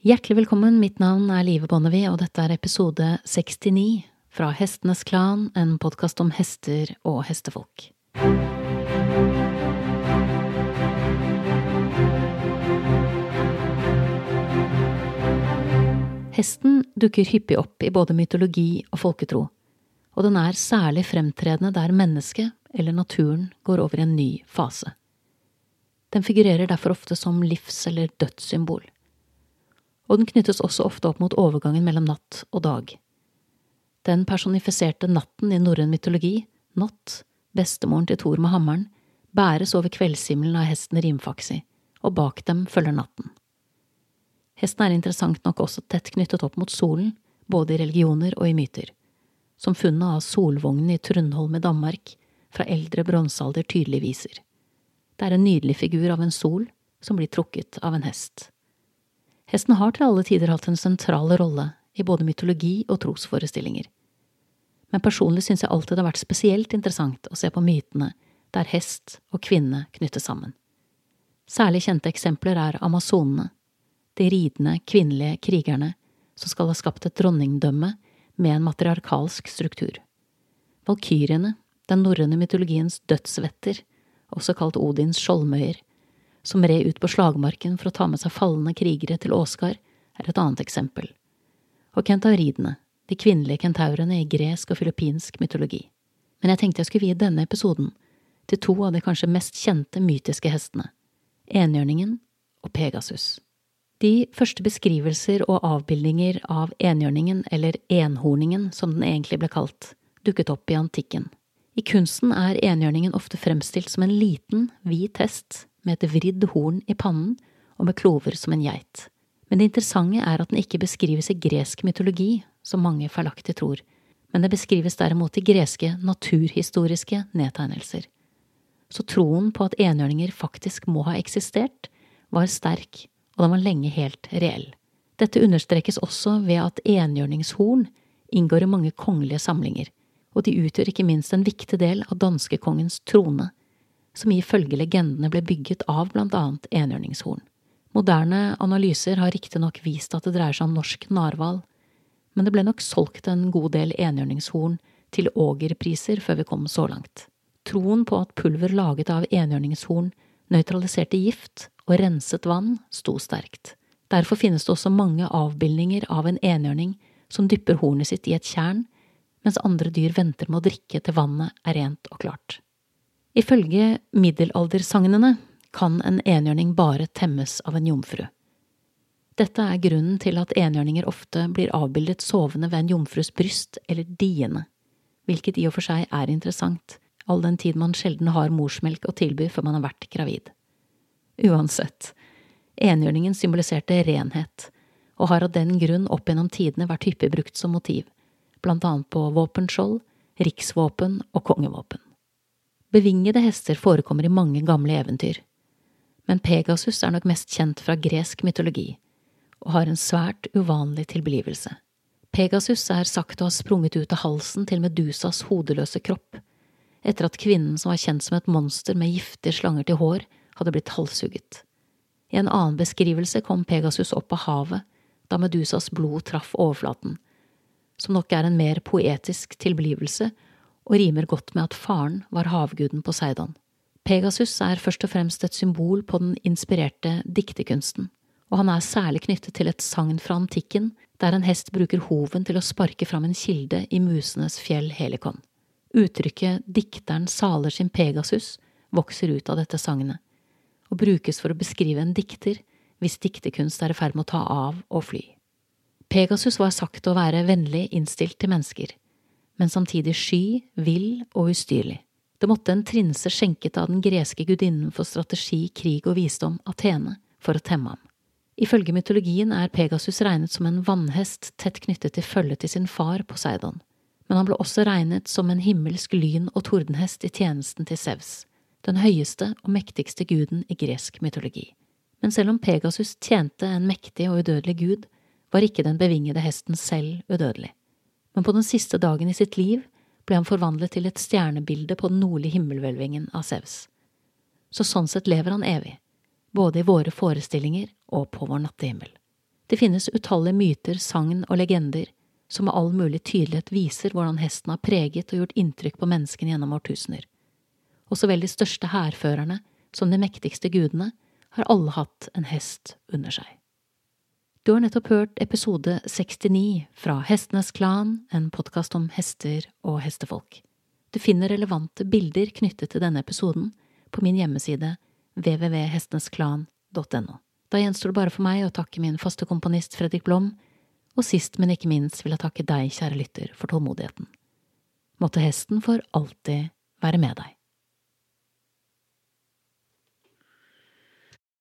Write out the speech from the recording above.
Hjertelig velkommen, mitt navn er Live Bonnevie, og dette er episode 69 fra Hestenes Klan, en podkast om hester og hestefolk. Hesten dukker hyppig opp i både mytologi og folketro, og den er særlig fremtredende der mennesket eller naturen går over i en ny fase. Den figurerer derfor ofte som livs- eller dødssymbol. Og den knyttes også ofte opp mot overgangen mellom natt og dag. Den personifiserte natten i norrøn mytologi, Natt, bestemoren til Thor med hammeren, bæres over kveldshimmelen av hesten Rimfaksi, og bak dem følger natten. Hesten er interessant nok også tett knyttet opp mot solen, både i religioner og i myter, som funnet av solvognen i Trundholm i Danmark fra eldre bronsealder tydelig viser. Det er en nydelig figur av en sol som blir trukket av en hest. Hesten har til alle tider hatt en sentral rolle i både mytologi og trosforestillinger. Men personlig synes jeg alltid det har vært spesielt interessant å se på mytene der hest og kvinne knyttes sammen. Særlig kjente eksempler er amazonene, de ridende, kvinnelige krigerne som skal ha skapt et dronningdømme med en matriarkalsk struktur. Valkyriene, den norrøne mytologiens dødsvetter, også kalt Odins skjoldmøyer, som red ut på slagmarken for å ta med seg falne krigere til Åsgard, er et annet eksempel. Og kentauridene, de kvinnelige kentaurene i gresk og filippinsk mytologi. Men jeg tenkte jeg skulle vie denne episoden til to av de kanskje mest kjente mytiske hestene, enhjørningen og Pegasus. De første beskrivelser og avbildninger av enhjørningen, eller enhorningen som den egentlig ble kalt, dukket opp i antikken. I kunsten er enhjørningen ofte fremstilt som en liten, hvit hest med et vridd horn i pannen og med klover som en geit. Men det interessante er at den ikke beskrives i gresk mytologi, som mange feilaktig tror, men det beskrives derimot i greske naturhistoriske nedtegnelser. Så troen på at enhjørninger faktisk må ha eksistert, var sterk og den var lenge helt reell. Dette understrekes også ved at enhjørningshorn inngår i mange kongelige samlinger, og de utgjør ikke minst en viktig del av danskekongens trone, som ifølge legendene ble bygget av blant annet enhjørningshorn. Moderne analyser har riktignok vist at det dreier seg om norsk narhval, men det ble nok solgt en god del enhjørningshorn til ågerpriser før vi kom så langt. Troen på at pulver laget av enhjørningshorn nøytraliserte gift og renset vann sto sterkt. Derfor finnes det også mange avbildninger av en enhjørning som dypper hornet sitt i et tjern, mens andre dyr venter med å drikke til vannet er rent og klart. Ifølge middelaldersagnene kan en enhjørning bare temmes av en jomfru. Dette er grunnen til at enhjørninger ofte blir avbildet sovende ved en jomfrus bryst eller diene, hvilket i og for seg er interessant, all den tid man sjelden har morsmelk å tilby før man har vært gravid. Uansett, enhjørningen symboliserte renhet, og har av den grunn opp gjennom tidene vært hyppig brukt som motiv, blant annet på våpenskjold, riksvåpen og kongevåpen. Bevingede hester forekommer i mange gamle eventyr, men Pegasus er nok mest kjent fra gresk mytologi, og har en svært uvanlig tilblivelse. Pegasus er sagt å ha sprunget ut av halsen til Medusas hodeløse kropp, etter at kvinnen som var kjent som et monster med giftige slanger til hår, hadde blitt halshugget. I en annen beskrivelse kom Pegasus opp av havet da Medusas blod traff overflaten, som nok er en mer poetisk tilblivelse og rimer godt med at faren var havguden Poseidon. Pegasus er først og fremst et symbol på den inspirerte diktekunsten, og han er særlig knyttet til et sagn fra antikken der en hest bruker hoven til å sparke fram en kilde i musenes fjell Helikon. Uttrykket dikteren saler sin Pegasus vokser ut av dette sagnet, og brukes for å beskrive en dikter hvis diktekunst er i ferd med å ta av og fly. Pegasus var sagt å være vennlig innstilt til mennesker, men samtidig sky, vill og ustyrlig. Det måtte en trinse skjenket av den greske gudinnen for strategi, krig og visdom, Athene, for å temme ham. Ifølge mytologien er Pegasus regnet som en vannhest tett knyttet til følget til sin far Poseidon, men han ble også regnet som en himmelsk lyn- og tordenhest i tjenesten til Sevs den høyeste og mektigste guden i gresk mytologi. Men selv om Pegasus tjente en mektig og udødelig gud, var ikke den bevingede hesten selv udødelig. Men på den siste dagen i sitt liv ble han forvandlet til et stjernebilde på den nordlige himmelhvelvingen av Sevs. Så sånn sett lever han evig, både i våre forestillinger og på vår nattehimmel. Det finnes utallige myter, sagn og legender som med all mulig tydelighet viser hvordan hesten har preget og gjort inntrykk på menneskene gjennom årtusener. Og så vel de største hærførerne som de mektigste gudene har alle hatt en hest under seg. Du har nettopp hørt episode 69 fra Hestenes Klan, en podkast om hester og hestefolk. Du finner relevante bilder knyttet til denne episoden på min hjemmeside www.hestenesklan.no. Da gjenstår det bare for meg å takke min faste komponist Fredrik Blom, og sist, men ikke minst vil jeg takke deg, kjære lytter, for tålmodigheten. Måtte hesten for alltid være med deg.